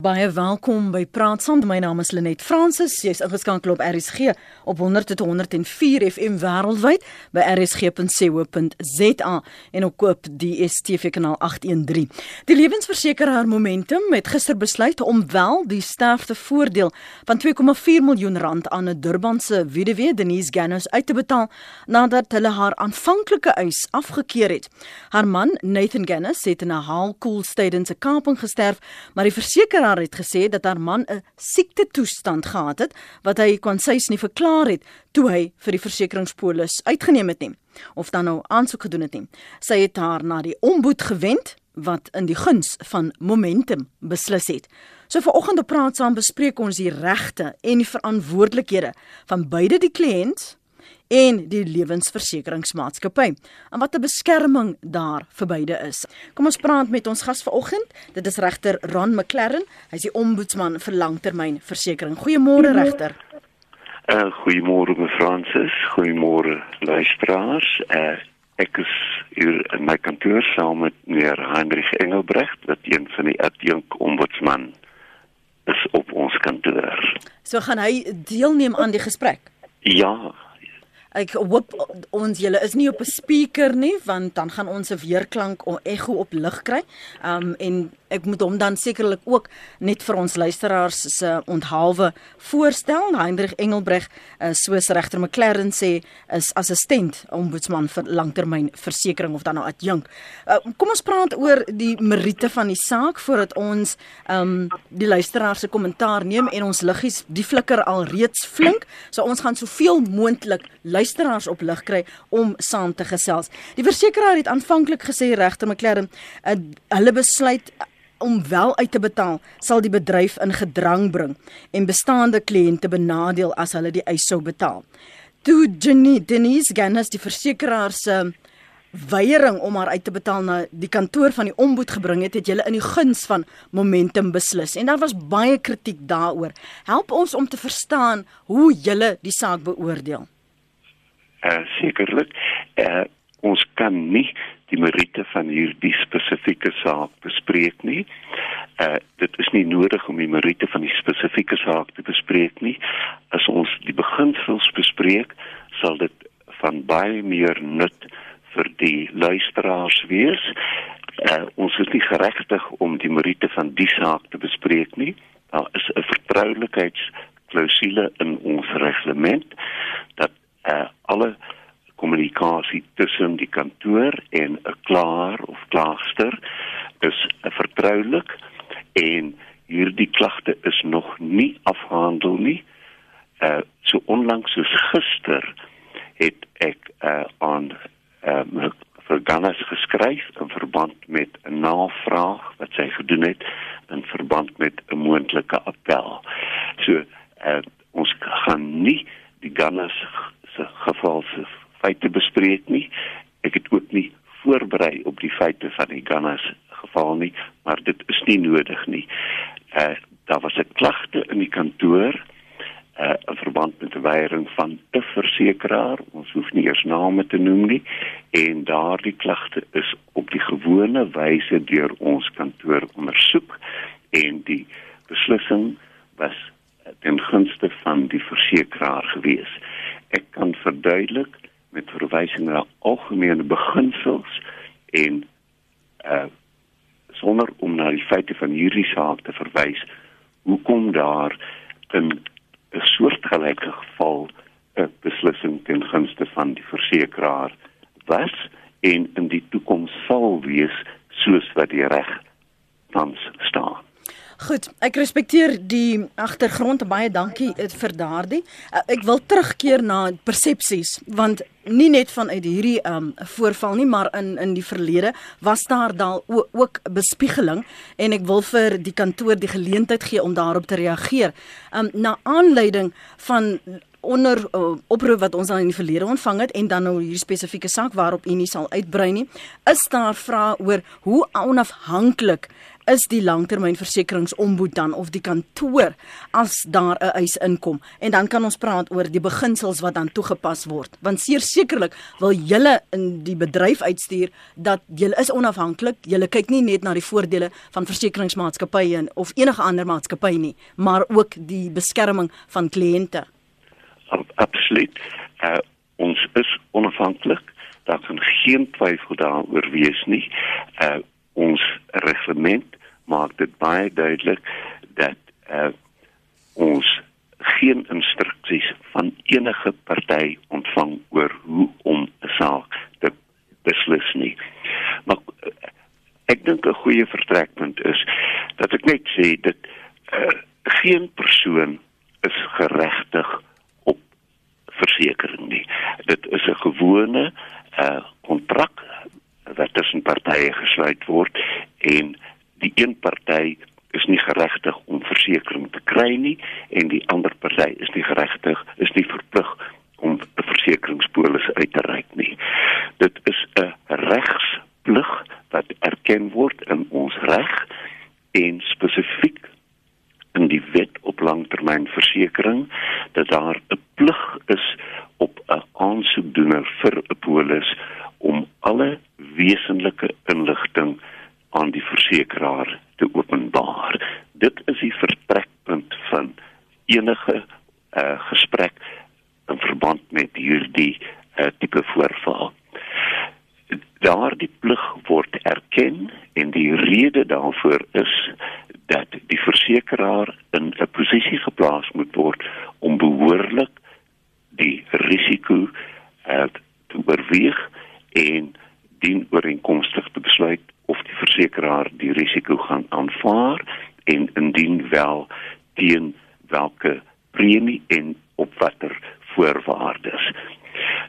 Baie welkom by Praat Saam. My naam is Lenet Fransis. Jy's ingeskakel op RSG op 100.104 FM wêreldwyd by rsg.co.za en ook op die DStv kanaal 813. Die lewensversekeraar Momentum het gister besluit om wel die sterftevoordeel van 2,4 miljoen rand aan 'n Durbanse weduwee Denise Gannos uit te betaal nadat hulle haar aanvanklike eis afgekeur het. Haar man, Nathan Gannos, het in 'n haalkoel stadens 'n kaping gesterf, maar die versekeraar haar het gesê dat haar man 'n siekte toestand gehad het wat hy kon sês nie verklaar het toe hy vir die versekeringspolis uitgeneem het nie of dan nou aansoek gedoen het nie. Sy het haar na die ombud gewend wat in die guns van Momentum beslis het. So vanoggend op praat saam bespreek ons die regte en die verantwoordelikhede van beide die kliënt en die lewensversekeringsmaatskappy en wat 'n beskerming daar vir beide is. Kom ons praat met ons gas vanoggend. Dit is regter Ron McLaren. Hy's die ombudsman vir langtermynversekering. Goeiemôre regter. Uh goeiemôre me Fransis. Goeiemôre luisteraars. Uh ek is hier in my kantoor saam met meneer Hendrik Engelbrecht, wat een van die adjunk ombudsman is op ons kantoor. So gaan hy deelneem aan die gesprek? Ja, Ek hoop ons julle is nie op 'n speaker nie want dan gaan ons 'n weerklank of ekho op lig kry. Um en ek moet hom dan sekerlik ook net vir ons luisteraars se onthaalwe voorstel. Hendrik Engelbreg, uh, soos regter McLaren sê, is assistent ombudsman vir langtermynversekering of dan nou adjunk. Uh, kom ons praat oor die meriete van die saak voordat ons um die luisteraars se kommentaar neem en ons liggies die flikker al reeds flink. So ons gaan soveel moontlik luisteraars op lig kry om saam te gesels. Die versekeraar het aanvanklik gesê regter McLaren, uh, hulle besluit om wel uit te betaal, sal die bedryf in gedrang bring en bestaande kliënte benadeel as hulle die eis sou betaal. Toe Jenny Denise Gannis die versekeraar se weiering om haar uit te betaal na die kantoor van die ombud gebring het, het hulle in die guns van Momentum beslis en daar was baie kritiek daaroor. Help ons om te verstaan hoe julle die saak beoordeel. Uh sekerlik. Uh ons kan nie die meriete van hierdie spesifieke saak bespreek nie. Uh dit is nie nodig om die meriete van die spesifieke saak te bespreek nie. As ons die beginsels bespreek, sal dit van baie meer nut vir die luisteraars wees. Uh ons is nie geregtig om die meriete van die saak te bespreek nie. Daar is 'n vertroulikheidsklausule in ons reglement dat uh alle kommunikasie tussen die kantoor en 'n klaer of klaagster is vertroulik en hierdie klagte is nog nie afgehandel nie. Uh so onlangs soos gister het ek uh aan uh vir Gannas geskryf in verband met 'n navraag wat sy gedoen het in verband met 'n moontlike appel. So uh ons gaan nie die Gannas se geval se feite bespreek nie. Ek het ook nie voorberei op die feite van die Gannas geval nie, maar dit is nie nodig nie. Uh daar was 'n klagte in die kantoor uh in verband met die weiering van 'n versekeraar. Ons hoef nie eers name te noem nie en daardie klagte is op die gewone wyse deur ons kantoor ondersoek en die beslissing was ten gunste van die versekeraar gewees. Ek kan verduidelik met verwysing na algemene beginsels en uh sonder om na die feite van hierdie saak te verwys hoekom daar in 'n soortgelyke geval 'n beslissing ten gunste van die versekeraar was en in die toekoms sal wees soos wat die reg tans staan Goed, ek respekteer die agtergrond baie dankie eh, vir daardie. Uh, ek wil terugkeer na persepsies want nie net vanuit hierdie um voorval nie, maar in in die verlede was daar daal ook bespiegeling en ek wil vir die kantoor die geleentheid gee om daarop te reageer. Um na aanleiding van onder uh, oproep wat ons al in die verlede ontvang het en dan nou hierdie spesifieke saak waarop u nie sal uitbrei nie, is daar vrae oor hoe onafhanklik is die langtermynversekeringsombud dan of die kantoor as daar 'n eis inkom? En dan kan ons praat oor die beginsels wat dan toegepas word. Want sekerlik wil julle in die bedryf uitstuur dat julle is onafhanklik julle kyk nie net na die voordele van versekeringsmaatskappye of enige ander maatskappy nie maar ook die beskerming van kliënte. Absoluut. Uh, ons is onafhanklik daar kan geen twyfel daaroor wees nie. Uh, ons reglement maak dit baie duidelik dat uh, ons geen instruksies van enige party ontvang oor hoe om 'n saak te beslis nie. Maar uh, ek dink 'n goeie vertrekpunt is dat ek net sê dat uh, geen persoon is geregtig op versekerings nie. Dit is 'n gewone kontrak uh, wat tussen partye gesluit word en die een party is nie geregtig om versekerings te kry nie en die ander party is nie geregtig is nie verplig om 'n versekeringspolis uit te reik nie. Dit is 'n regsplig wat erken word in ons reg en spesifiek in die wet op langtermynversekering dat daar 'n plig is op 'n aansoekdoener vir 'n polis om alle wesenlike inligting aan die versekeraar te openbaar. Dit is die vertrekpunt van enige uh, gesprek in verband met hierdie uh, tipe voorval. Daardie plig word erken en die rede daarvoor is dat die versekeraar in 'n posisie geplaas moet word om behoorlik die risiko uh, te oorweeg en dien ooreenkomstig te besluit of die versekeraar die risiko gaan aanvaar en indien wel teen watter premie en op watter voorwaardes.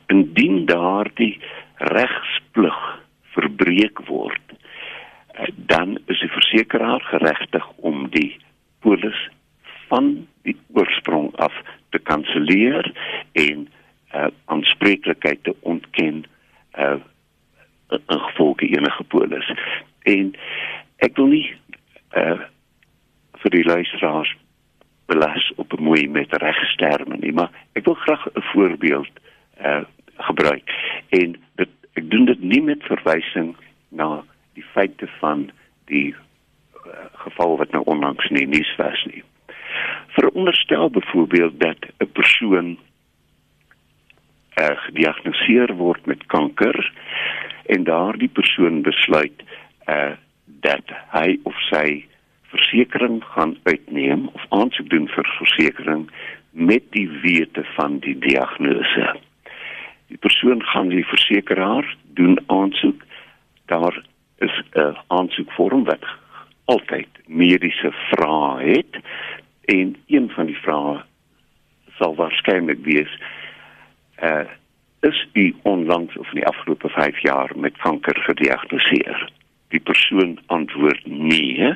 Indien daardie regsplig verbreek word, eh, dan is die versekeraar geregtig om die polis van die oorsprong af te kanselleer en uh, aanspreeklikheid te ontken uh in gevolge enige polis. En ek wil nie uh vir die luisteraars belas op 'n mooi met regsterme nie, maar ek wil graag 'n voorbeeld uh gebruik. En dit ek doen dit nie met verwysing na die feite van die uh, geval wat nou onlangs in die nuus was nie. Veronderstel byvoorbeeld dat 'n persoon uh, gediagnoseer word met kanker en daardie persoon besluit uh, dat hy of sy versekering gaan uitneem of aansoek doen vir versekering met die wete van die diagnose. Die persoon gaan die versekeraar doen aansoek. Daar is 'n aansoekvorm wat altyd mediese vrae het en een van die vrae sal waarskynlik wees uh, is u onlangs of in die afgelope 5 jaar met kanker gediagnoseer? Die persoon antwoord nee.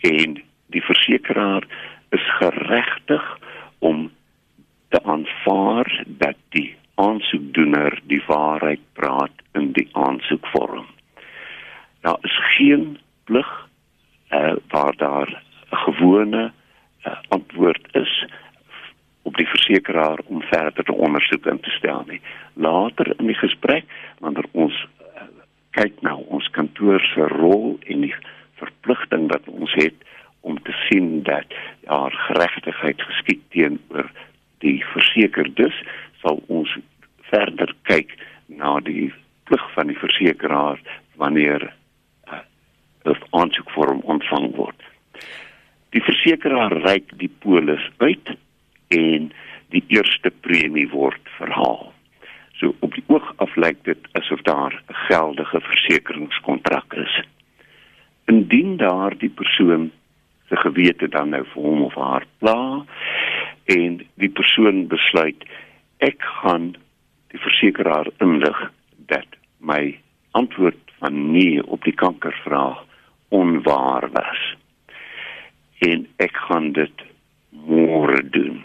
En die versekeraar is geregtig om te aanvaar dat die aansoekdoener die waarheid praat in die aansoekvorm. Daar is geen plig uh, waar daar 'n gewone uh, antwoord is op die versekeraar om verder te ondersoek en te stel nie. Later in die gesprek wanneer ons uh, kyk na ons kantoor se rol en die verpligting wat ons het om te sien dat daar geregtigheid geskied teenoor die versekerdes, sal ons verder kyk na die plig van die versekeraar wanneer uh, 'n aansoekvorm ontvang word. Die versekeraar reik die polis uit en die eerste premie word verhaal. So op die oog af lyk dit asof daar 'n geldige versekeringskontrak is. Indien daardie persoon se gewete dan nou vir hom of haar pla en die persoon besluit ek gaan die versekeraar inlig dat my antwoord van nee op die kankervraag onwaar was en ek gaan dit môre doen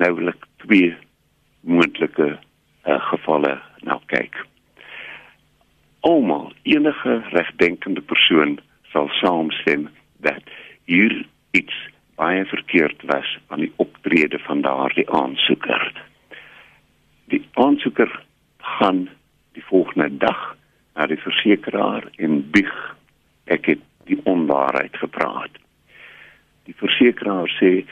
nou wil ek twee moontlike uh, gevalle nou kyk. almal enige regdenkende persoon sal saamstem dat hier iets baie verkeerd was aan die optrede van daardie aansoeker. Die aansoeker gaan die volgende dag na die versekeraar en bieg ek het die onwaarheid gepraat. Die versekeraar sê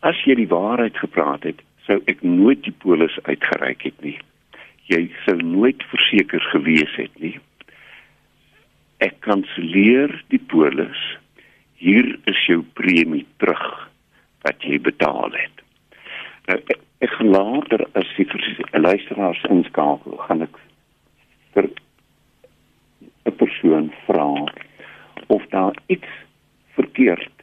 as jy die waarheid gepraat het, sou ek nooit die polis uitgereik het nie. Jy sou nooit verseker gewees het nie. Ek kanselleer die polis. Hier is jou premie terug wat jy betaal het. Nou ek, ek later as die luisteraars inskakel, gaan ek vir 'n persoon vra of daar iets verkeerd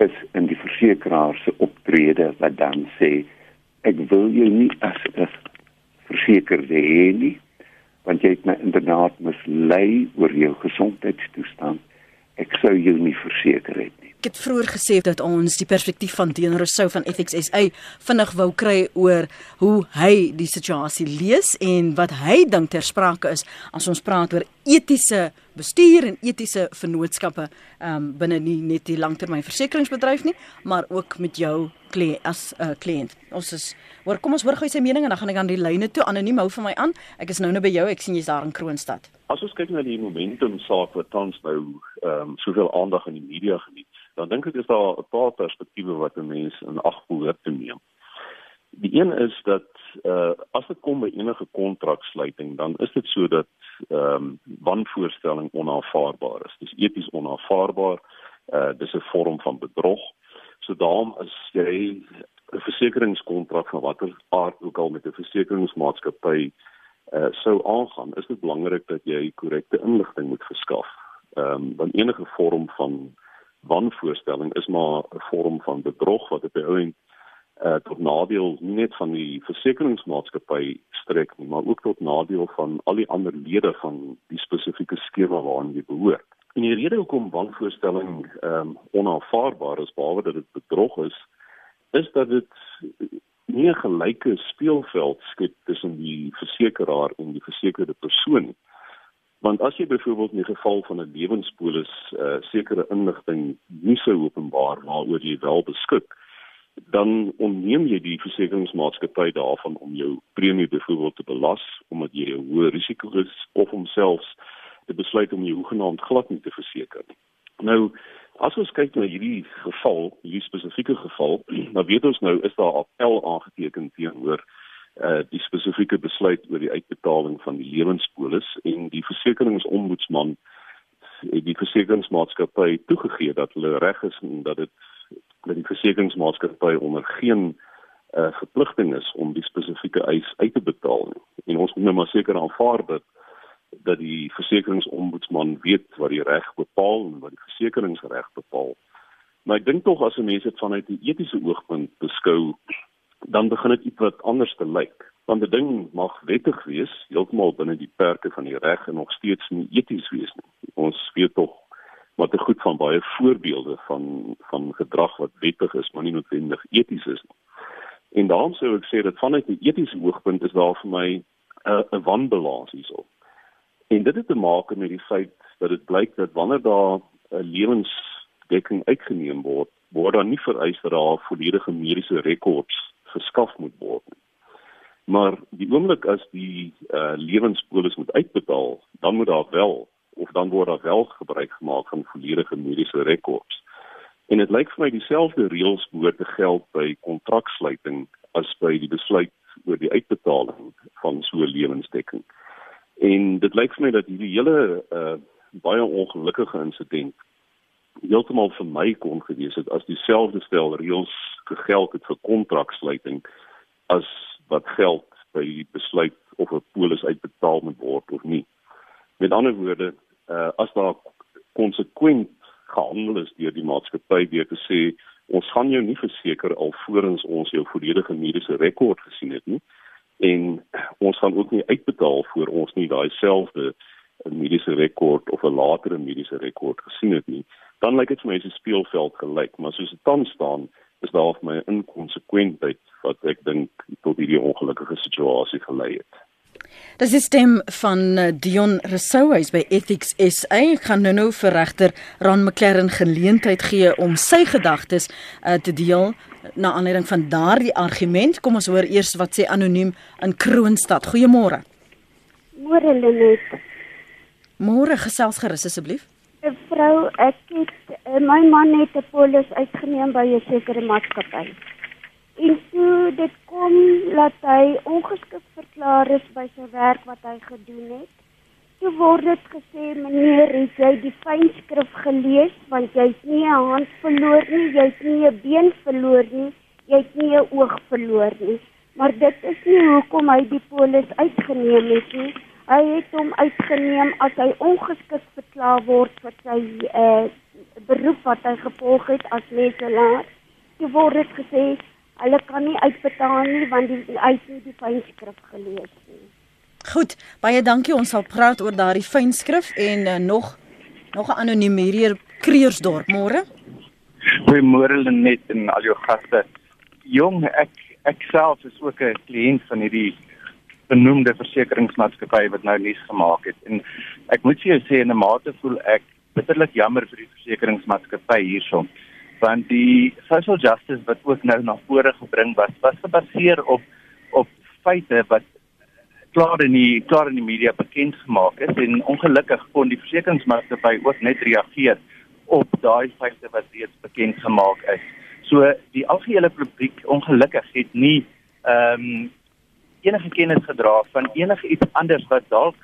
is in die versekeraar se optrede wat dan sê ek wil jou nie as 'n versekerde hê nie want jy het my inderdaad mislei oor jou gesondheidstoestand ek sou jou nie verseker het nie Ek het vroeër gesê dat ons die perspektief van Dean Rousseau van Ethics SA vinnig wou kry oor hoe hy die situasie lees en wat hy dink ter sprake is as ons praat oor etiese bestuur en etiese vennootskappe um, binne nie net die langtermynversekeringsbedryf nie, maar ook met jou kliënt as 'n uh, kliënt. Ons is hoor kom ons hoor gou sy mening en dan gaan ek aan die lyne toe anoniem hou vir my aan. Ek is nou nou by jou. Ek sien jy's daar in Kroonstad. As ons kyk na die momentum saak wat tans nou ehm um, soveel aandag in die media geniet, dan dink ek is daar 'n paar perspektiewe wat 'n mens in ag behoort te neem. Die een is dat uh as dit kom by enige kontraksluiting, dan is dit so dat ehm um, wanvoorstelling onaanvaarbaar is. Dis eties onaanvaarbaar. Uh dis 'n vorm van bedrog. So daarom is jy 'n versekeringskontrak van watter aard ook al met 'n versekeringsmaatskappy uh sou aangaan, is dit belangrik dat jy korrekte inligting moet verskaf. Ehm um, want enige vorm van wanvoorstelling is maar 'n vorm van bedrog wat op die ou end uh, tot nadeel nie net van die versekeringsmaatskappy strek nie, maar ook tot nadeel van al die ander lede van die spesifieke skema waaraan jy behoort. En die rede hoekom wanvoorstelling ehm um, onaanvaarbaar is behalwe dat dit bedrog is, is dat dit nie 'n gelyke speelveld skep tussen die versekeraar en die versekerde persoon nie. Want as jy byvoorbeeld in die geval van 'n lewenspolis uh, sekere inligting nie sou openbaar waaroor jy wel beskik, dan onneem jy die versekeringsmaatskappy daarvan om jou premie byvoorbeeld te belas omdat jy 'n hoë risiko is of om selfs te besluit om jou hoegenaamd glad nie te verseker nie. Nou, as ons kyk na hierdie geval, hierdie spesifieke geval, dan weet ons nou is daar appel aangeteken teenoor die spesifieke besluit oor die uitbetaling van die lewenspolis en die versekeringsombudsman die versekeringsmaatskappy toegegee dat hulle reg is en dat dit dat die versekeringsmaatskappy onder geen uh verpligting is om die spesifieke eis uit te betaal nie. En ons moet nou maar seker aanvaar dat dat die versekeringsombudsman weet wat die reg bepaal en wat die versekeringsreg bepaal. Maar ek dink tog as 'n mens dit vanuit 'n etiese oogpunt beskou, dan begin dit iets wat anders te lyk. Want die ding mag wettig wees, heeltemal binne die perke van die reg en nog steeds nie eties wees nie. Ons weet tog maar te goed van baie voorbeelde van van gedrag wat wettig is, maar nie noodwendig eties is nie. En daarom sou ek sê dat vanuit 'n etiese oogpunt is daar vir my 'n 'n wanbalans hierso. En dit het te maak met die feit dat dit blyk dat wanneer daar 'n lewensdekking uitgeneem word, word daar nie vereis dat daar volledige mediese rekords geskaf moet word nie. Maar die oomblik as die uh, lewenspolis moet uitbetaal, dan moet daar wel of dan word daar wel gebruik gemaak van volledige mediese rekords. En dit lyk vir my dieselfde reëls behoort te geld by kontraksluiting as by die besluit oor die uitbetaling van so 'n lewensdekking. En dit lyk vir my dat hierdie hele uh, baie ongelukkige insident heeltemal vir my kon gewees het as dieselfde stel reëls gegeld het vir kontraksluiting as wat geld by die besluit of 'n polis uitbetaal moet word of nie. Met ander woorde, uh, as daar konsekwent gehandel is deur die maatskappy deur te sê ons gaan jou nie verseker alvorens ons jou volledige mediese rekord gesien het nie en ons gaan ook nie uitbetaal voor ons nie daai selfde mediese rekord of 'n latere mediese rekord gesien het nie dan lyk dit vir my as 'n speelveld gelyk, maar soos dit tans staan, is daar vir my 'n inkonsekwentheid wat ek dink tot hierdie ongelukkige situasie gelei het. Dis die stem van eh, Dion Rousseau hy is by Ethics SA. Ek gaan nou-nou vir regter Ron McLaren geleentheid gee om sy gedagtes uh, te deel na aanleiding van daardie argument. Kom ons hoor eers wat sê anoniem in Kroonstad. Goeiemôre. Môre Lenet. Môre gesels gerus asseblief. 'n Vrou, ek het uh, my man het 'n polis uitgeneem by 'n sekere maatskappy. En toe dit kom dat hy ongeskik verklaar is by sy werk wat hy gedoen het. Toe word dit gesê meneer, jy die fynskrif gelees want jy het nie 'n hand verloor nie, jy het nie 'n been verloor nie, jy het nie 'n oog verloor nie. Maar dit is nie hoekom hy die polis uitgeneem het nie. Hy het hom uitgeneem as hy ongeskik verklaar word vir sy uh, beroep wat hy gevolg het as leselaar. Toe word dit gesê Hulle kan nie uitbetaal nie want die uit nie die fynskrif gelees nie. Goed, baie dankie. Ons sal praat oor daardie fynskrif en uh, nog nog 'n anoniem hier Kreersdorp. Môre. Goeiemôre Lenet en al jou gaste. Jong, ek ek self is ook 'n kliënt van hierdie benoemde versekeringsmaatskappy wat nou nuus gemaak het. En ek moet vir jou sê in 'n mate voel ek bitterlik jammer vir die versekeringsmaatskappy hierson want die social justice wat ook nou na vore gebring was was gebaseer op op feite wat klaar in die klaar in die media bekend gemaak is. En ongelukkig kon die versekeringsmaatskappy ook net reageer op daai feite wat reeds bekend gemaak is. So die algehele publiek ongelukkig het nie ehm um, enige kennis gedra van enige iets anders wat dalk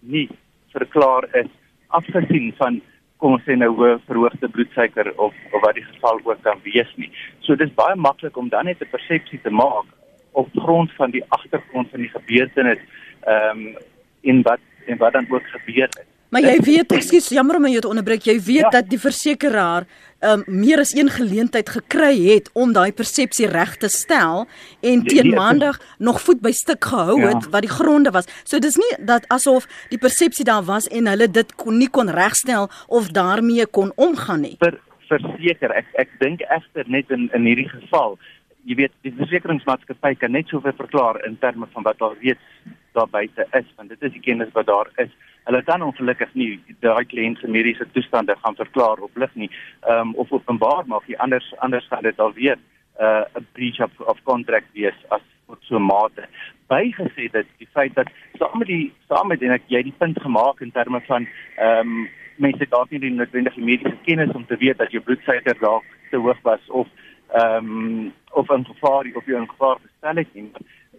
nie verklaar is afgesien van kom ons sê nou hoë verhoogde bloedsuiker of of wat die geval ook kan wees nie. So dis baie maklik om dan net 'n persepsie te maak op grond van die agtergrond van die gebeurtenis ehm um, en wat en wat dan ook gebeur het. Maar jy weet, ekskuus, jammer om jou te onderbreek. Jy weet ja. dat die versekeraar um, meer as een geleentheid gekry het om daai persepsie reg te stel en teen maandag nog voet by stuk gehou ja. het wat die gronde was. So dis nie dat asof die persepsie daar was en hulle dit kon nie kon regstel of daarmee kon omgaan nie. Ver, verseker, ek ek dink egter net in in hierdie geval Jy weet die versekeringsmaatskappy kan net soveel verklaar in terme van wat daar weet daar buite is want dit is die kennis wat daar is hulle kan ongelukkig nie daai kliënt se mediese toestande gaan verklaar op lig nie. Um, of openbaar maak nie. Anders anders gaan dit alweer uh, 'n uh, breach of, of contract wees as tot so mate. Bygesê dit die feit dat saam met die saam met en ek jy die punt gemaak in terme van ehm um, mense dalk nie die noodwendige mediese kennis om te weet dat jou bloedsuiker dalk te hoog was of ehm um, of 'n gevaar of jy 'n gevaar gestel het nie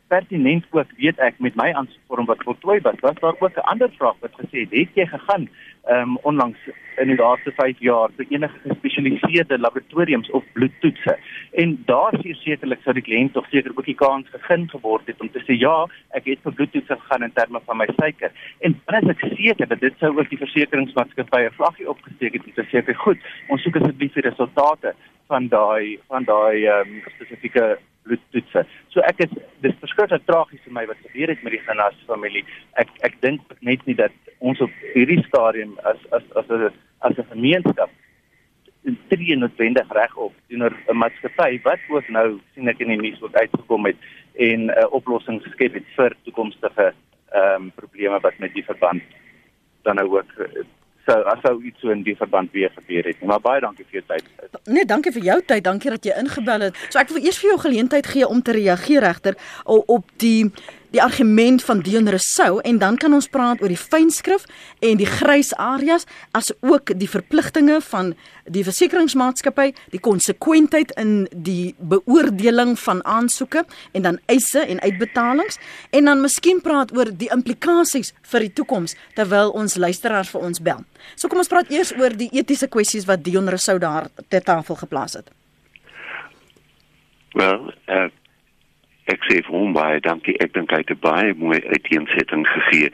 pertinent ook weet ek met my aansoekvorm wat voltooi was, was daar ook 'n ander vraag wat gesê het, het jy gegaan um, onlangs in die laaste 5 jaar vir enige gespesialiseerde laboratoriums of bloedtoetse? En daar seker sekerlik sou die kliënt tog seker ook die kans gegee geword het om te sê ja, ek het vir bloedtoetse gegaan in terme van my suiker. En dan is ek seker dat dit sou ook die versekeringsmaatskappy 'n vlaggie opgesteek het om te sê, "Goed, ons soek asseblief die resultate van daai van daai ehm um, spesifieke bloedtoetse. So ek is dis verskriklik tragies vir my wat gebeur het met die Genas familie. Ek ek dink net nie dat ons op hierdie stadium as as as 'n as 'n gemeenskap tree noodwendig reg op teenoor 'n maatskappy wat ook nou sien ek in die nuus wat uitgekom het en 'n uh, oplossing geskep het vir toekomstige ehm um, probleme wat met die verband dan nou ook uh, sou as sou iets so in die verband weer gebeur het. Maar baie dankie vir jou tyd. Nee, dankie vir jou tyd. Dankie dat jy ingebel het. So ek wil eers vir jou geleentheid gee om te reageer regter op die die argument van Dion Rousseau en dan kan ons praat oor die fynskrif en die grys areas as ook die verpligtinge van die versekeringsmaatskappy, die konsekwentheid in die beoordeling van aansoeke en dan eise en uitbetalings en dan miskien praat oor die implikasies vir die toekoms terwyl ons luisteraars vir ons bel. So kom ons praat eers oor die etiese kwessies wat Dion Rousseau daar ter tafel geplaas het. Wel, uh ek sê vir hom baie dankie. Ek dink hy het baie mooi uiteensetting gegee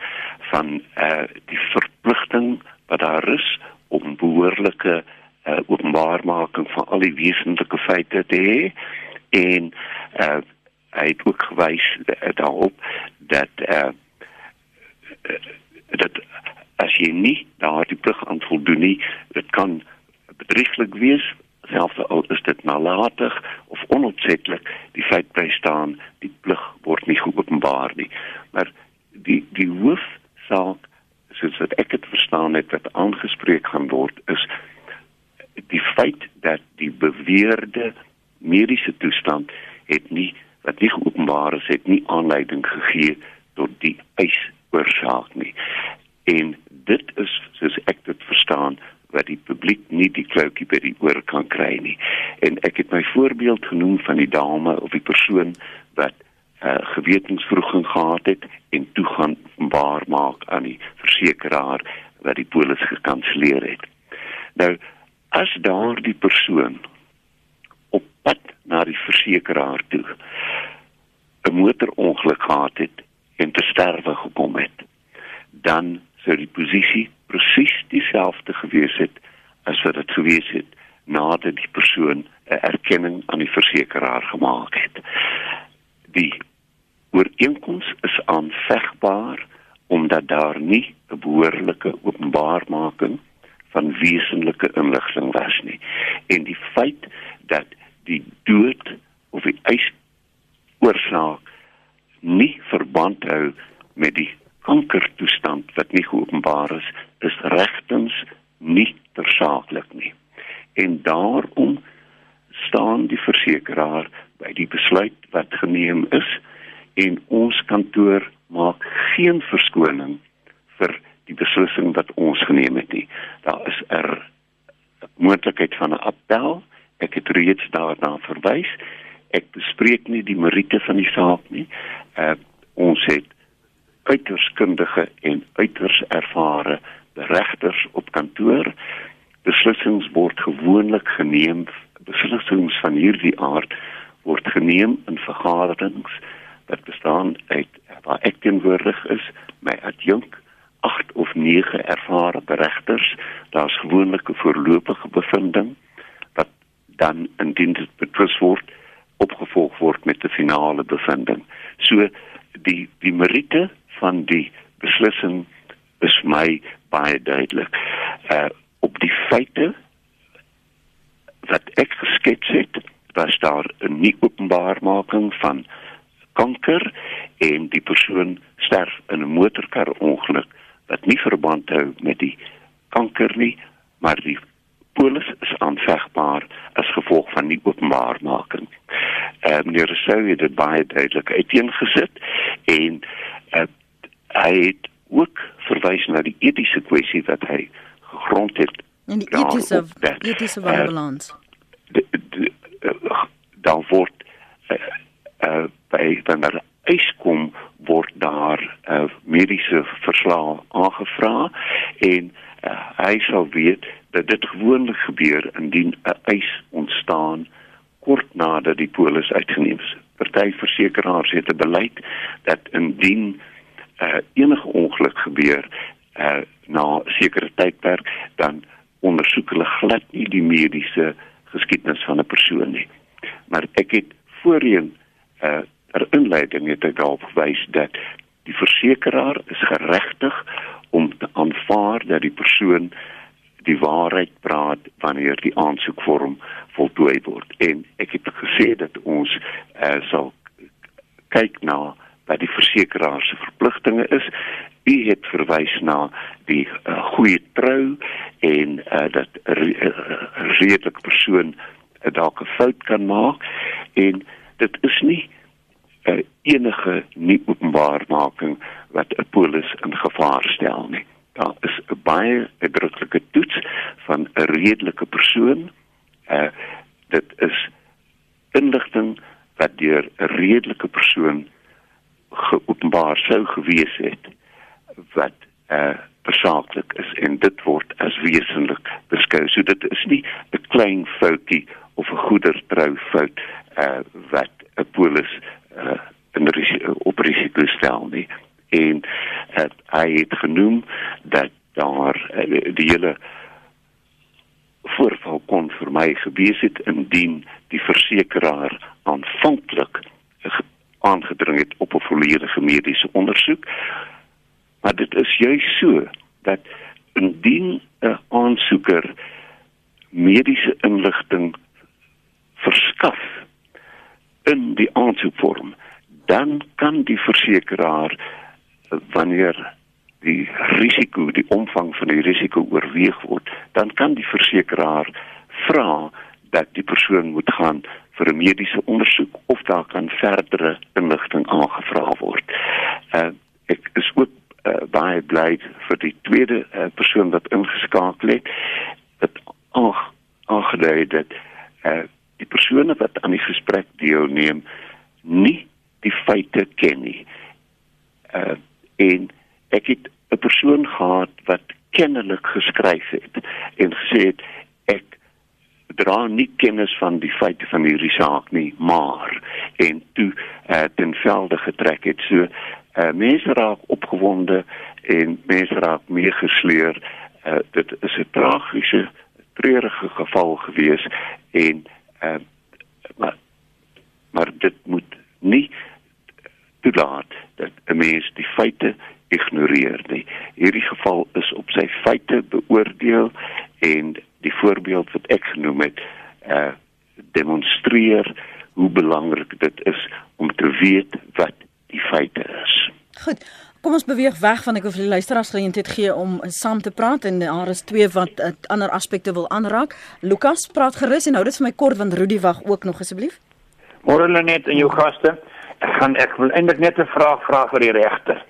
van eh uh, die verpligting wat daar is om behoorlike eh uh, openbaarmaking van al die wesentlike feite te hê en eh uh, hy het ook gewys uh, daarop dat eh uh, dat as jy nie daardie plig aan voldoen nie, dit kan bedrieglik wees selfs al is dit nalatig of onopsetlik die feit bly staan die plig word nie geopenbaar nie. Maar die hoofsaak soos wat ek dit verstaan het wat aangespreek gaan word is die feit dat die beweerde mediese toestand het nie wat nie geopenbaar is het nie aanleiding gegee tot die eisoorsaak nie. En dit is soos ek dit verstaan wat die publiek nie die kloutjie by die oor kan kry nie. En ek het my voorbeeld genoem van die dame of die persoon wat uh, gewetensvroeging gehad het en toe gaan openbaar maak aan die versekeraar wat die polis gekanselleer het. Nou as daardie persoon op pad na die versekeraar toe 'n motorongeluk gehad het en te sterwe gekom het, dan sou die posisie presies dieselfde gewees het as wat dit gewees het nadat die persoon 'n erkenning aan die versekeraar gemaak het. Die ooreenkoms is aanvegbaar omdat daar nie 'n behoorlike openbaarmaking van wesenlike inligting was nie en die feit dat die dood of die eis oorsaak nie verband hou met die kankertoestand wat nie geopenbaar is is regtens nie tersaaklik nie en daarom staan die versekeraar by die besluit wat geneem is en ons kantoor maak geen verskoning vir die beslissing wat ons geneem het nie. Daar is 'n er moontlikheid van 'n appel. Ek het reeds daarna verwys. Ek bespreek nie die meriete van die saak nie. Uh ons het uiters kundige en uiters ervare regters op kantoor. Beslissings word gewoonlik geneem, beslissings van hierdie aard word geneem in vergaderings wat bestaan uit waar ek teenwoordig is, my adjunk, 8 of 9 ervare regters. Daar's gewoonlik 'n voorlopige bevinding dan indien dit betwis word opgevolg word met 'n finale bevinding. So die die meriete van die beslissing is my baie duidelik. Uh op die feite wat ek geskets het, was daar 'n nie openbaarmaking van kanker en die persoon sterf in 'n motorkarongeluk wat nie verband hou met die kanker nie, maar die polis is aanvegbaar as gevolg van die openbaarmaking. Ehm uh, meneer Rousseau het dit baie duidelik uiteengesit en uh, hy het ook verwys na die etiese kwessie wat hy gegrond het in die etiese etiese balans. Uh, dan word uh, uh, by wanneer eis kom word daar uh, mediese verslag aangevra en uh, hy sal weet dat dit gewoonlik gebeur indien 'n eis ontstaan kort nadat die polis uitgeneem is. Party versekeraars het 'n beleid dat indien uh, enige ongeluk gebeur uh, na 'n sekere tydperk dan ondersoek hulle glad nie die mediese geskiedenis van 'n persoon nie. Maar ek het voorheen uh, ter inleiding het ek al gewys dat die versekeraar is geregtig om te aanvaar dat die persoon die waarheid praat wanneer die aansoekvorm voltooi word. En ek het gesê dat ons uh, sal kyk na wat die versekeraar se verpligtinge is. U het verwys na die uh, goeie trou en uh, dat 'n re redelike persoon uh, dalk 'n fout kan maak. En dit is nie uh, enige nie openbaarmaking wat 'n polis in gevaar stel nie. Daar is 'n baie uitdruklike toets van 'n redelike persoon. Uh dit is inligting wat deur 'n redelike persoon geopenbaar sou gewees het wat uh besaaklik is en dit word as wesentlik beskou. So dit is nie 'n klein foutjie of 'n goedertrou fout uh wat 'n polis uh, in risiko, op risiko stel nie en het, hy het genoem dat daar uh, die hele voorval kon vir my gewees het indien die versekeraar aanvanklik aangedring het op 'n volledige mediese ondersoek maar dit is juist so dat indien 'n aansoeker mediese inligting verskaf in die aansoekvorm dan kan die versekeraar wanneer die risiko, die omvang van die risiko oorweeg word, dan kan die versekeraar vra dat die persoon moet gaan vir 'n mediese ondersoek of daar kan verdere inligting aangevra word. Uh ek is ook uh, baie bly vir die tweede uh, persoon wat ingeskakel het. Dit aangedui dat uh die persone wat aan die gesprek deelneem nie die feite ken nie. Uh en ek het 'n persoon gehad wat kennelik geskryf het en gesê het ek dra nie kennis van die feite van hierdie saak nie, maar en toe uh, ten velde getrek het. So uh, mense raak opgewonde en mense raak meegesleer. Uh, dit is 'n tragiese, treurige geval gewees en uh, maar maar dit moet nie toelaat dat 'n mens die feite ignoreer nie. Hierdie geval is op sy feite beoordeel en die voorbeeld wat ek genoem het, uh demonstreer hoe belangrik dit is om te weet wat die feite is. Goed. Kom ons beweeg weg van ek wil vir die luisteraars geleentheid gee om saam te praat en daar is twee wat uh, ander aspekte wil aanraak. Lukas, praat gerus en hou dit vir my kort want Rudy wag ook nog asseblief. Môre net en jou gaste. Gaan ek wil eintlik net 'n vraag vra vir die regter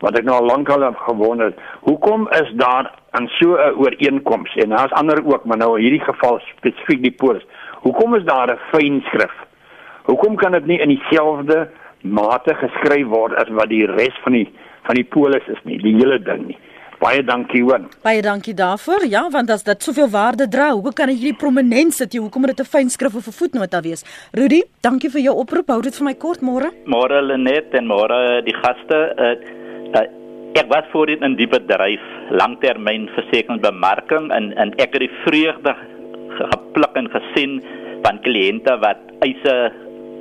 wat ek nou al lank al gewonder. Hoekom is daar aan so 'n ooreenkoms en daar's ander ook, maar nou in hierdie geval spesifiek die polis. Hoekom is daar 'n fyn skrif? Hoekom kan dit nie in dieselfde mate geskryf word as wat die res van die van die polis is nie, die hele ding nie. Baie dankie hoor. Baie dankie daarvoor. Ja, want as dit soveel waarde dra, hoe kan hierdie prominent sit? Hoekom moet dit 'n fyn skrif of 'n voetnota wees? Rudy, dankie vir jou oproep. Hou dit vir my kort môre. Môre Lenet en môre die gaste. Uh, uh, ek was voorheen in die bedryf langtermynversekeringsbemarking en en ek het die vreugde gepluk en gesien van kliënte wat eise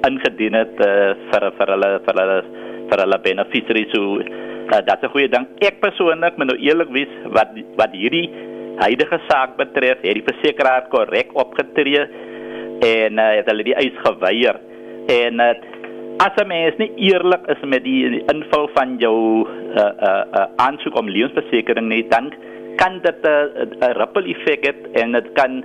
ingedien het uh, vir vir hulle vir hulle vir hulle beneficiaries so uh, dat's 'n goeie ding ek persoonlik moet nou eerlik wees wat wat hierdie huidige saak betref het die versekeraar korrek opgetree en uh, het hulle die eis geweier en uh, as 'n mens nie eerlik is met die invul van jou uh uh, uh aansoek om lewensversekering nie, dan kan dit 'n uh, uh, ripple effek hê en dit kan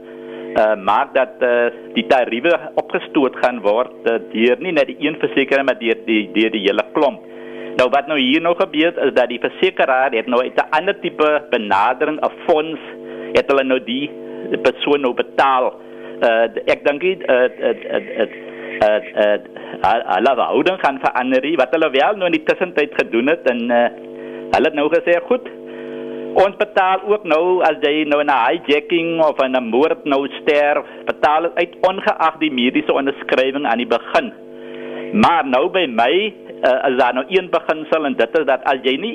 uh maak dat uh, die tariewe opgestoot gaan word uh, deur nie net die een versekeraar maar deur die deur die hele klomp. Nou wat nou hier nog gebeur is dat die versekeraar het nou 'n ander tipe benadering, 'n fonds het hulle nou die persoon nou betaal. Uh ek dink dit uh, uh, uh, uh, uh, hulle verhouding gaan verander wat hulle wel nou in die tussentyd gedoen het en uh, hulle het nou gesê goed ons betaal ook nou as jy nou 'n hijacking of 'n moord nou sterf betaal uit ongeag die mediese onderskrywing aan die begin maar nou by my uh, is daar nou een beginsel en dit is dat as jy nie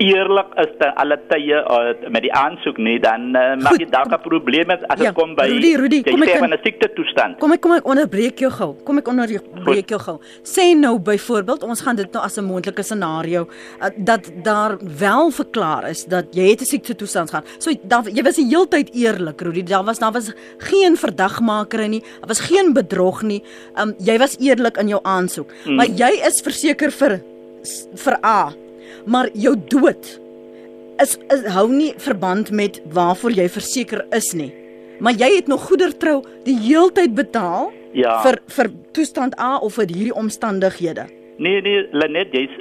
eerlik is te alle tye uh, met die aansoek nie dan uh, mag jy dalk 'n probleem hê as dit ja, kom by Rudy, Rudy, kom ek in 'n siekte toestand. Kom ek kom ek onderbreek jou gou. Kom ek onderbreek jou gou. Sê nou byvoorbeeld ons gaan dit nou as 'n moontlike scenario uh, dat daar wel verklaar is dat jy het 'n siekte toestand gehad. So daar jy was die heeltyd eerlik Rudy. Daar was daar was geen verdagmaker nie. Daar was geen bedrog nie. Um, jy was eerlik in jou aansoek. Hmm. Maar jy is verseker vir vir A maar jou dood is, is hou nie verband met waarvoor jy verseker is nie. Maar jy het nog goedertrou die heeltyd betaal ja. vir vir toestand A of vir hierdie omstandighede. Nee nee, Lenet, jy's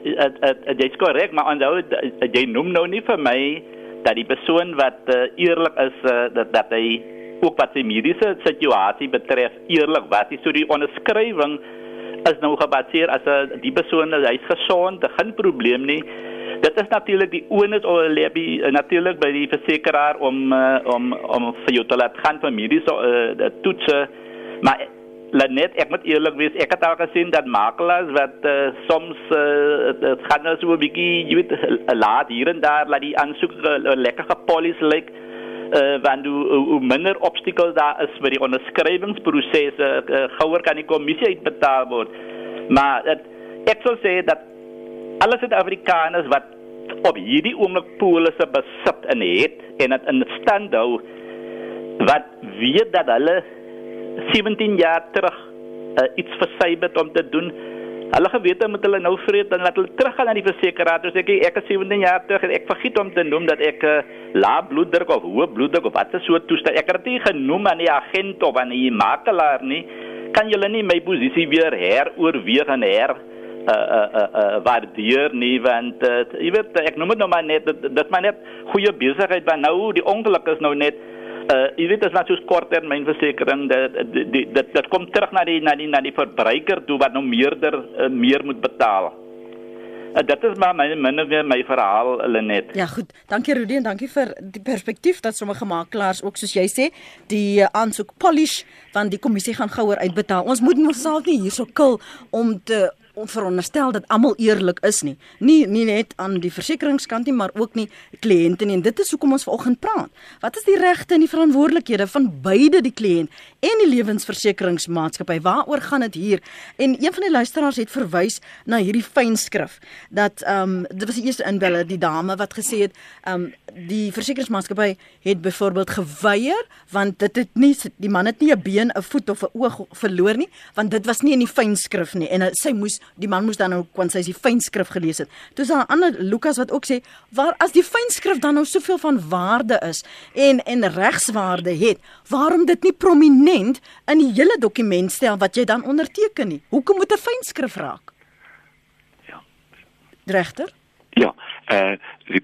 jy's korrek, maar onthou jy noem nou nie vir my dat die persoon wat uh, eerlik is uh, dat dat hy ook wat die mediese situasie betref eerlik was. So die onderskrywing is nou gebaseer as 'n die persoon is hy's gesond, geen probleem nie. Dit is natuurlik die onus of lebi uh, natuurlik by die versekeraar om uh, om om vir jou te laat gaan vir mediese uh, toetse. Maar Lanet, ek moet eerlik wees, ek het al gesien dat makelaars wat uh, soms uh, dit gaan nou so 'n bietjie, jy weet, laat hier en daar laat die aansoek uh, lekker gepolis lyk. Like, uh, want hoe, hoe minder obstakels daar is vir die onderskrywingsproses, uh, gouer kan die kommissie uitbetaal word. Maar het, ek sou sê dat alle Suid-Afrikaners wat op hierdie oomblik polisse besit en het en dit in stand hou wat weet dat hulle 17 jaar terug uh, iets versuim het om te doen Hulle gewete moet hulle nou vreet en laat hulle teruggaan na die versekeraar. Dus ek ek is 17 jaar terug en ek vergiet om te noem dat ek uh, lae bloeddruk of hoë bloeddruk of wat so toestel. Ek het dit genoem aan die agent of aan die makelaar nie. Kan julle nie my posisie weer heroorweeg en her uh uh uh, uh waardeer nie want uh, jy weet ek noem dit nou maar net dit, dit maar net goeie besigheid want nou die ongeluk is nou net uh jy weet as wat so korttermynversekering dat dit dit dit kom terug na die na die na die verbruiker toe wat nou meerder uh, meer moet betaal. Uh, dit is maar my minne weer my verhaal Lenet. Ja goed, dankie Rudy en dankie vir die perspektief dat sommige makelaars ook soos jy sê die aansoek polish van die kommissie gaan gouer uitbetaal. Ons moet ons self nie hierso kil om te veronderstel dat almal eerlik is nie. Nie nie net aan die versekeringskant nie, maar ook nie kliënte nie. En dit is hoekom ons vanoggend praat. Wat is die regte en die verantwoordelikhede van beide die kliënt en die lewensversekeringsmaatskappy? Waaroor gaan dit hier? En een van die luisteraars het verwys na hierdie fynskrif dat ehm um, dit was die eerste inbeller die dame wat gesê het ehm um, die versekeringsmaatskappy het byvoorbeeld geweier want dit het nie die man het nie 'n been, 'n voet of 'n oog verloor nie, want dit was nie in die fynskrif nie en sy moes die man moes dan nou kon sy die fynskrif gelees het. Toe is daar 'n ander Lukas wat ook sê waar as die fynskrif dan nou soveel van waarde is en en regswaarde het, waarom dit nie prominent in die hele dokument stel wat jy dan onderteken nie? Hoekom moet 'n fynskrif raak? Ja. Regter? Ja, eh uh,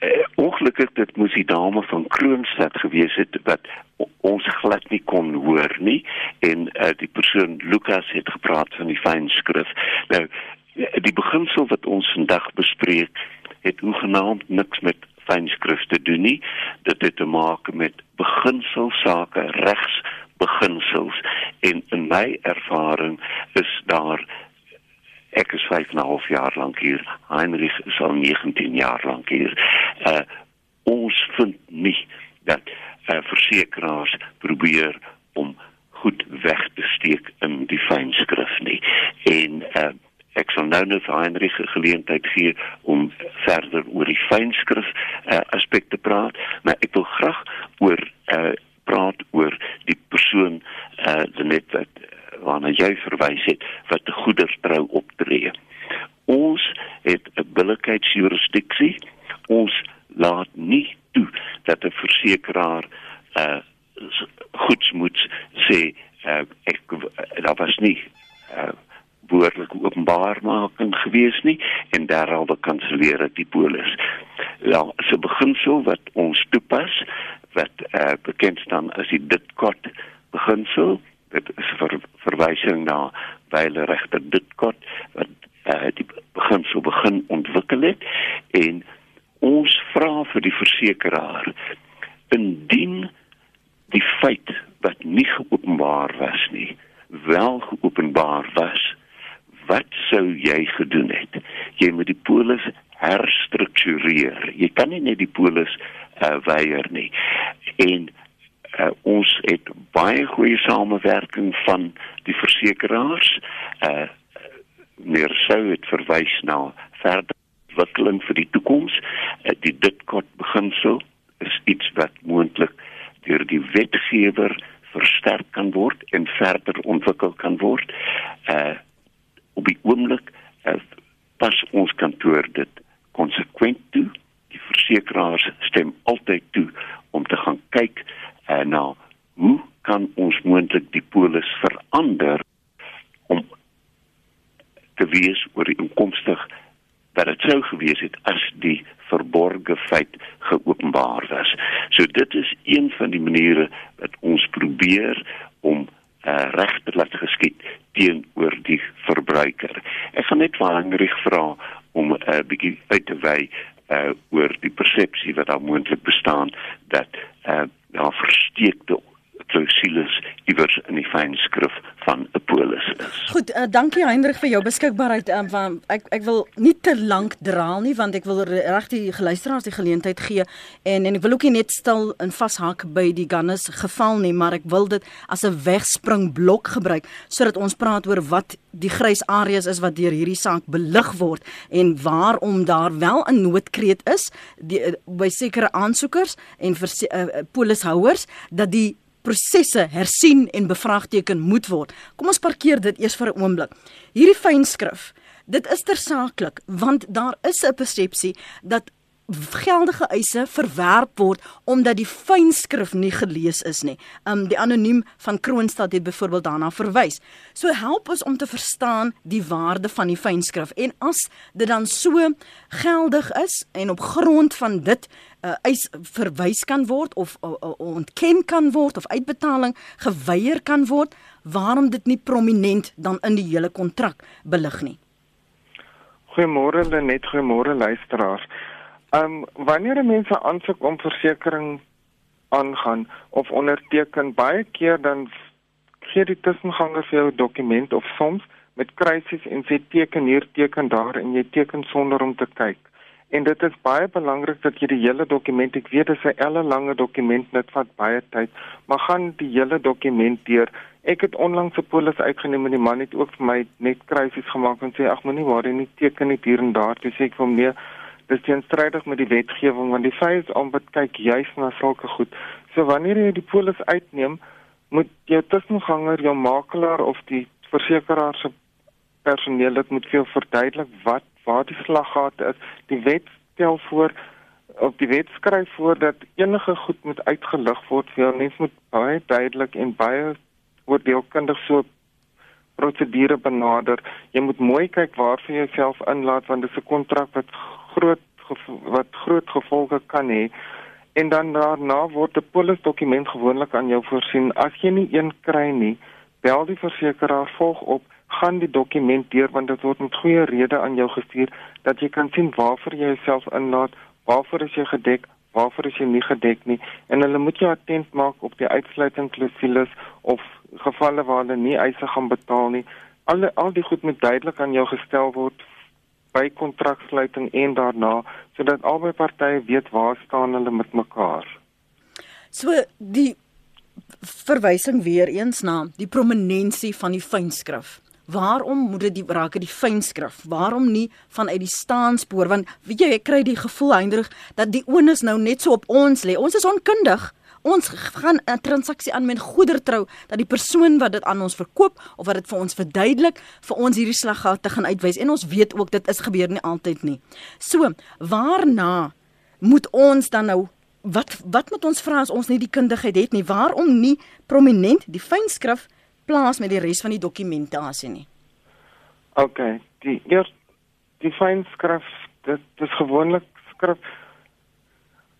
uh, ongelukkig dit moes die dame van Kroonstad gewees het wat ons glad nie kon hoor nie en uh, die persoon Lukas het gepraat van die fynskrif. Nou die beginsel wat ons vandag bespreek het hoegenaamd niks met fynskrif te doen nie. Dit het te maak met beginselsake, regsbeginsels en in my ervaring is daar ek is 5 en 'n half jaar lank hier. Heinrich is al 19 jaar lank hier. Uh ons vind nie dat uh, versekerings probeer om goed weg te steek in die fynskrif nie. En uh ek sal nou net vir Heinrich geleentheid gee om verder oor die fynskrif uh, aspekte praat, maar ek wil graag oor uh praat oor die persoon uh net wat waarna jy verwys het wat te goedertrou optree. Ons het 'n billikheidsjurisdiksie. Ons laat nie toe dat 'n versekeraar uh goeds moet sê uh, ek daar was nie uh behoorlik openbaarmaking gewees nie en daaralbe kanselleer dit die polis. Ja, so beginsel wat ons toepas wat uh, bekend staan as die ditkot beginsel dit is ver, verwysing na wyle regter Ditkot wat uh, die begin so begin ontwikkel het en ons vra vir die versekeraar indien die feit wat nie geopenbaar was nie wel geopenbaar was wat sou jy gedoen het jy moet die polis herstruktureer jy kan nie net die polis uh, weier nie en uh, ons het baie goeie samewerking van die versekeraars. Uh meer sou het verwys na verder ontwikkeling vir die toekoms. Uh, die ditkort beginsel is iets wat moontlik deur die wetgewer versterk kan word en verder ontwikkel kan word. Uh op die oomblik uh, pas ons kantoor dit konsekwent toe. Die versekeraars stem altyd toe om te gaan kyk uh, nou hoe kan ons moontlik die polis verander om te wees oor die inkomstig wat dit sou gewees het as die verborgde feit geopenbaar was. So dit is een van die maniere wat ons probeer om uh, reg te laat geskied teenoor die verbruiker. Ek gaan net Heinrich vra om 'n uh, bietjie uit te wy uh, oor die persepsie wat daar moontlik bestaan dat uh, daar versteekte klousules iewers in die fynskrif van 'n polis is. Goed, uh, dankie Hendrik vir jou beskikbaarheid. Um, van, ek ek wil nie te lank draal nie want ek wil reg die geluisteraars die geleentheid gee en en ek wil ook nie net stil en vashak by die Gannis geval nie, maar ek wil dit as 'n wegspringblok gebruik sodat ons praat oor wat die grys areas is wat deur hierdie saak belig word en waarom daar wel 'n noodkreet is die, uh, by sekere aansoekers en vir uh, polishouers dat die prosesse hersien en bevraagteken moet word. Kom ons parkeer dit eers vir 'n oomblik. Hierdie fynskrif, dit is tersaaklik want daar is 'n persepsie dat geldige eise verwerp word omdat die fynskrif nie gelees is nie. Um die anoniem van Kroonstad het byvoorbeeld daarna verwys. So help ons om te verstaan die waarde van die fynskrif en as dit dan so geldig is en op grond van dit uh, eis verwys kan word of uh, uh, ontken kan word of uitbetaling geweier kan word, waarom dit nie prominent dan in die hele kontrak belig nie. Goeiemôre Lenet, goeiemôre luisteraars. Ehm um, wanneer 'n mens 'n aansoek om versekerings aangaan of onderteken, baie keer dan gee die tussenganger vir jou 'n dokument of soms met kruisies en sê teken hier, teken daar en jy teken sonder om te kyk. En dit is baie belangrik dat jy die hele dokument, ek weet dit is 'n ellelange dokument, dit vat baie tyd, maar gaan die hele dokument deur. Ek het onlangs 'n polis uitgeneem en die man het ook vir my net kruisies gemaak en sê ag moenie waar jy nie teken net hier en daar, dis ek vir hom nee dis teenstrydig met die wetgewing want die om wat kyk juis na sulke goed. So wanneer jy die polis uitneem, moet jou tussenganger, jou makelaar of die versekeraar se personeel dit moet veel verduidelik wat waar die slaggate is. Die wet stel voor op die wet skryf voor dat enige goed moet uitgelig word vir jou mens moet baie duidelik en baie oordeelkundig so prosedure benader. Jy moet mooi kyk waar vir jouself inlaat want dit is 'n kontrak wat groot wat groot gevolge kan hê en dan daarna word 'n polisdokument gewoonlik aan jou voorsien. As jy nie een kry nie, bel die versekeraar volg op, gaan die dokument deur want dit word met goeie rede aan jou gestuur dat jy kan sien waarvoor jy jouself inlaat, waarvoor is jy gedek, waarvoor is jy nie gedek nie en hulle moet jou attent maak op die uitsluitingsklousules of gevalle waar hulle nie eise gaan betaal nie. Al al die goed moet duidelik aan jou gestel word by kontraksluiting en daarna sodat albei partye weet waar staan hulle met mekaar. So die verwysing weer eens na die prominensie van die fynskrif. Waarom moet dit die raak die fynskrif? Waarom nie vanuit die staanspoor want weet jy ek kry die gevoel eintlik dat die onus nou net so op ons lê. Ons is onkundig ons gaan 'n transaksie aan met goedertrou dat die persoon wat dit aan ons verkoop of wat dit vir ons verduidelik vir ons hierdie slaggate gaan uitwys en ons weet ook dit is gebeur nie altyd nie. So, waarna moet ons dan nou wat wat moet ons vra as ons nie die kundigheid het nie? Waarom nie prominent die fynskrif plaas met die res van die dokumentasie nie? OK, die eers die fynskrif dit is gewoonlik skrif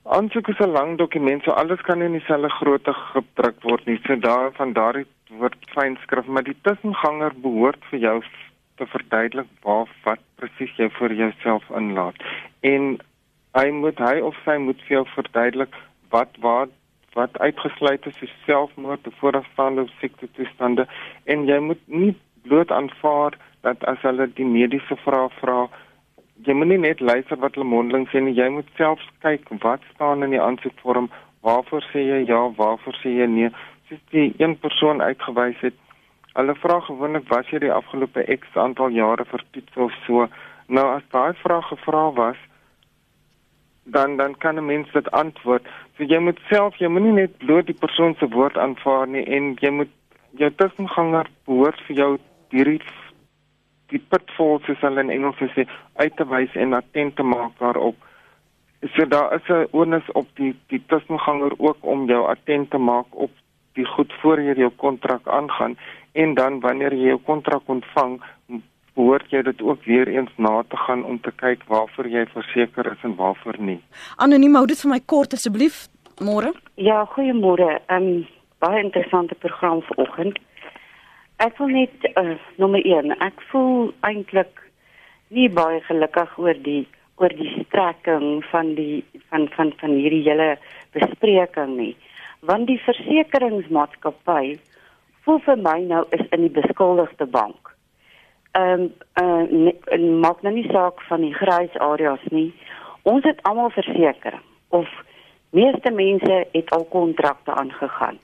Aansoek is 'n lang dokument, so alles kan nie in dieselfde grootte gedruk word nie. So daar van daardie word fynskrif, maar die tussenganger behoort vir jou te verduidelik waar wat presies jy vir jouself inlaat. En hy moet hy of sy moet vir jou verduidelik wat waar wat uitgesluit is vir selfmoord of voorafstaande siekte toestande en jy moet nie bloot aanvaar dat as hulle die mediese vrae vra, vra jy moet nie net luister wat hulle mondeling sê nie, jy moet self kyk wat staan in die aansoekvorm, waarvoor sê jy ja, waarvoor sê jy nee. Soos die een persoon uitgewys het, hulle vra gewoonlik was jy die afgelope X aantal jare vertoets of so. Nou as daai vraag gevra was, dan dan kan 'n mens dit antwoord. So jy moet self, jy moenie net bloot die persoon se woord aanvaar nie en jy moet jou tussenganger behoort vir jou hierdie die pitfalls soos hulle in Engels sê uit te wys en attent te maak daarop. So daar is 'n onus op die die tussenganger ook om jou attent te maak op die goed voor jy jou kontrak aangaan en dan wanneer jy jou kontrak ontvang behoort jy dit ook weer eens na te gaan om te kyk waarvoor jy verseker is en waarvoor nie. Anoniem hou dit vir my kort asseblief môre. Ja, goeiemôre. Ehm um, baie interessante program vanoggend. Ek wil net uh, nommer 1, ek voel eintlik nie baie gelukkig oor die oor die strekking van die van van van hierdie hele bespreking nie. Want die versekeringsmaatskappy voel vir my nou is in die beskuldigde bank. Ehm um, uh, maak nou nie saak van die grys areas nie. Ons het almal verseker of meeste mense het al kontrakte aangegaan.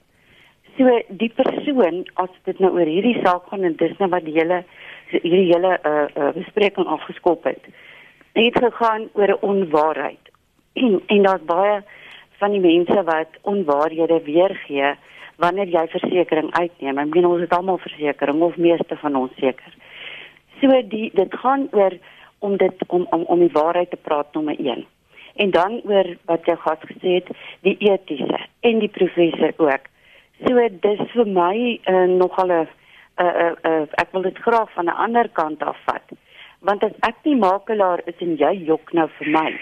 So die persoon as dit nou oor hierdie saak gaan en dis nou wat die hele hierdie hele uh, uh bespreking afgeskop het. Het gegaan oor 'n onwaarheid. En, en daar's baie van die mense wat onwaarhede weergee wanneer jy versekerings uitneem. Ek bedoel ons het almal versekerings of meeste van ons seker. So die dit gaan oor om dit om om om die waarheid te praat nommer 1. En dan oor wat jy gas gesê het, die etiese en die professor ook. So dis vir my uh, nogal 'n uh, uh, uh, ek wil dit graag van 'n ander kant af vat. Want as ek die makelaar is en jy jok nou vir my,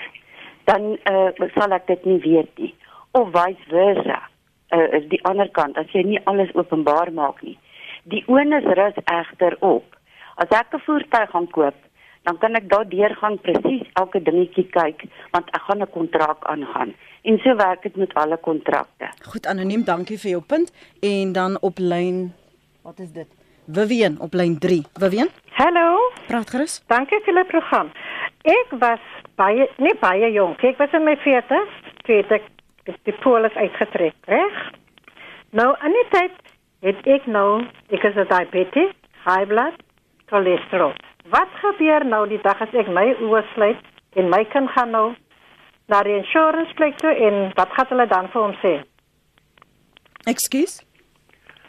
dan uh, sal ek dit nie weet nie. Of vice versa. Uh, die ander kant as jy nie alles openbaar maak nie. Die onus rus egter op. As ek 'n voertuig gaan koop, dan kan ek daardeur gaan presies elke dingetjie kyk want ek gaan 'n kontrak aangaan. En so werk dit met alle kontrakte. Goed anoniem, dankie vir jou punt en dan op lyn wat is dit? Vivian op lyn 3. Vivian? Hallo. Praat gerus. Dankie vir die program. Ek was baie nie baie jonk. Ek was in my 40s toe ek die polis uitgetrek, reg? Nou aan die tyd het ek nou ek is 'n diabetes, high blood, cholesterol. Wat gebeur nou die dag as ek my oë sluit en my kind gaan nou na die insurance plek toe en wat gaan hulle dan vir hom sê? Ekskuus?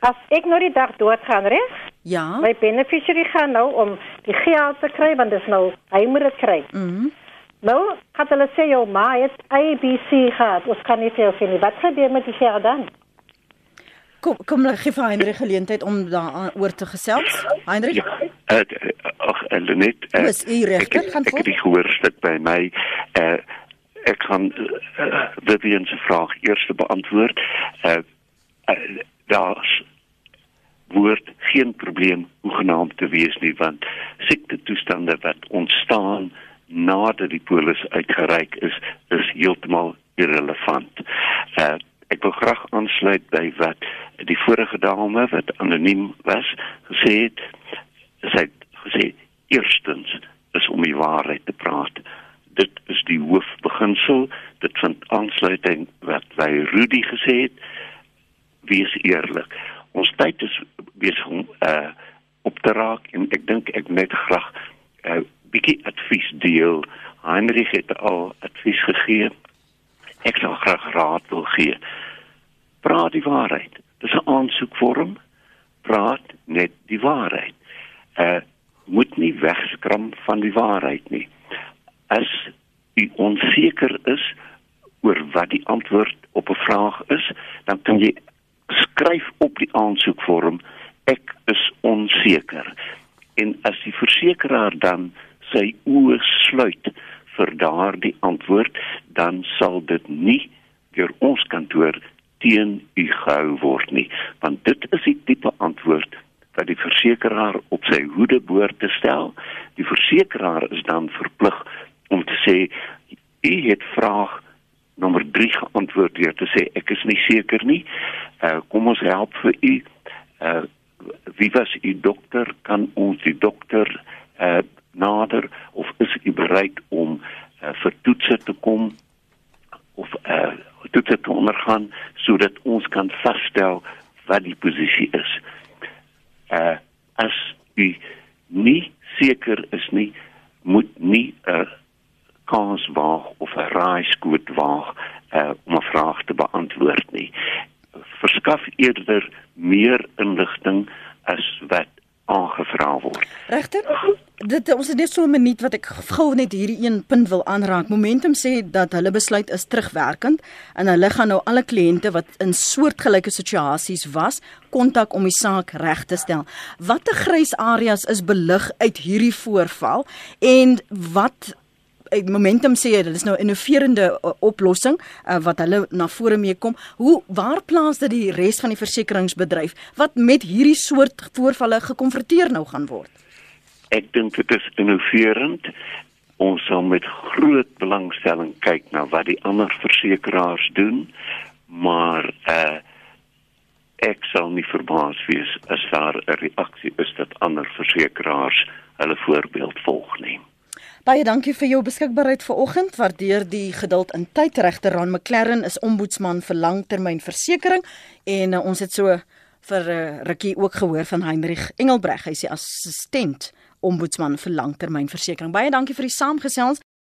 As ek nou die dag dood gaan, reg? Ja. My beneficiary gaan nou om die geld te kry want dit is nou hy moet dit kry. Mhm. Mm nou, gaan hulle sê jou ma het ABC gehad. Ons kan nie veel sien nie. Wat gebeur met die geld dan? Kom kom gee vir Heinrich geleentheid om daaroor te gesels. Heinrich? Ja. Uh, ag Lenet, uh, Dis u regter gaan ek het die gehoorstuk by my. Uh, ek gaan uh, Vivian se vraag eers beantwoord. Uh, uh, daar's woord geen probleem hoegenaamd te wees nie want siekte toestande wat ontstaan nadat die polis uitgereik is is heeltemal irrelevant. Uh, ek wil graag aansluit by wat die vorige dame wat anoniem was gesê het. Sy het gesê eerstens is om die waarheid te praat. Hoofbeginsel. Dit vind aansluiting wat by Rudy gesê het. Wees eerlik. Ons tyd is besig om uh op te raak en ek dink ek net graag 'n uh, bietjie advies deel. Heinrich het al advies gegee. Ek sal graag raad wil gee. Praat die waarheid. Dis 'n aansoekvorm. Praat net die waarheid. Uh moet nie wegskram van die waarheid nie. As u onseker is oor wat die antwoord op 'n vraag is, dan kan jy skryf op die aansoekvorm ek is onseker. En as die versekeraar dan sy oë sluit vir daardie antwoord, dan sal dit nie deur ons kantoor teen u gehou word nie, want dit is die tipe antwoord wat die versekeraar op sy hoede behoort te stel. Die versekeraar is dan verplig om te sê u het vraag nommer 3 geantwoord deur te sê ek is nie seker nie. Uh kom ons help vir u. Uh wie was u dokter? Kan ons die dokter uh nader of is u bereid om uh, vir toetse te kom of uh toetse te ondergaan sodat ons kan vasstel wat die posisie is. Uh as u nie seker is nie, moet nie 'n uh, kans waag of 'n raaiskoot waag uh, om 'n vraag te beantwoord nie. Verskaf eerder meer inligting as wat aangevra word. Regter? Dit ons het net so 'n minuut wat ek gou net hierdie een punt wil aanraak. Momentum sê dat hulle besluit is terugwerkend en hulle gaan nou alle kliënte wat in soortgelyke situasies was, kontak om die saak reg te stel. Watter grys areas is belig uit hierdie voorval en wat momentum sê dit is nou 'n innoverende uh, oplossing uh, wat hulle na vore mee kom. Hoe waar plaas dit die res van die versekeringsbedryf wat met hierdie soort voorvalle gekonfronteer nou gaan word? Ek dink dit is innoverend. Ons sal met groot belangstelling kyk na wat die ander versekeraars doen, maar uh ek sal nie verbaas wees as daar 'n reaksie is dat ander versekeraars hulle voorbeeld volg nie. Baie dankie vir jou beskikbaarheid vanoggend. Waardeer die geduld in tyd. Regter Ron McLaren is ombudsman vir langtermynversekering en uh, ons het so vir uh, rukkie ook gehoor van Heinrich Engelbreg. Hy is die assistent ombudsman vir langtermynversekering. Baie dankie vir die saamgesels.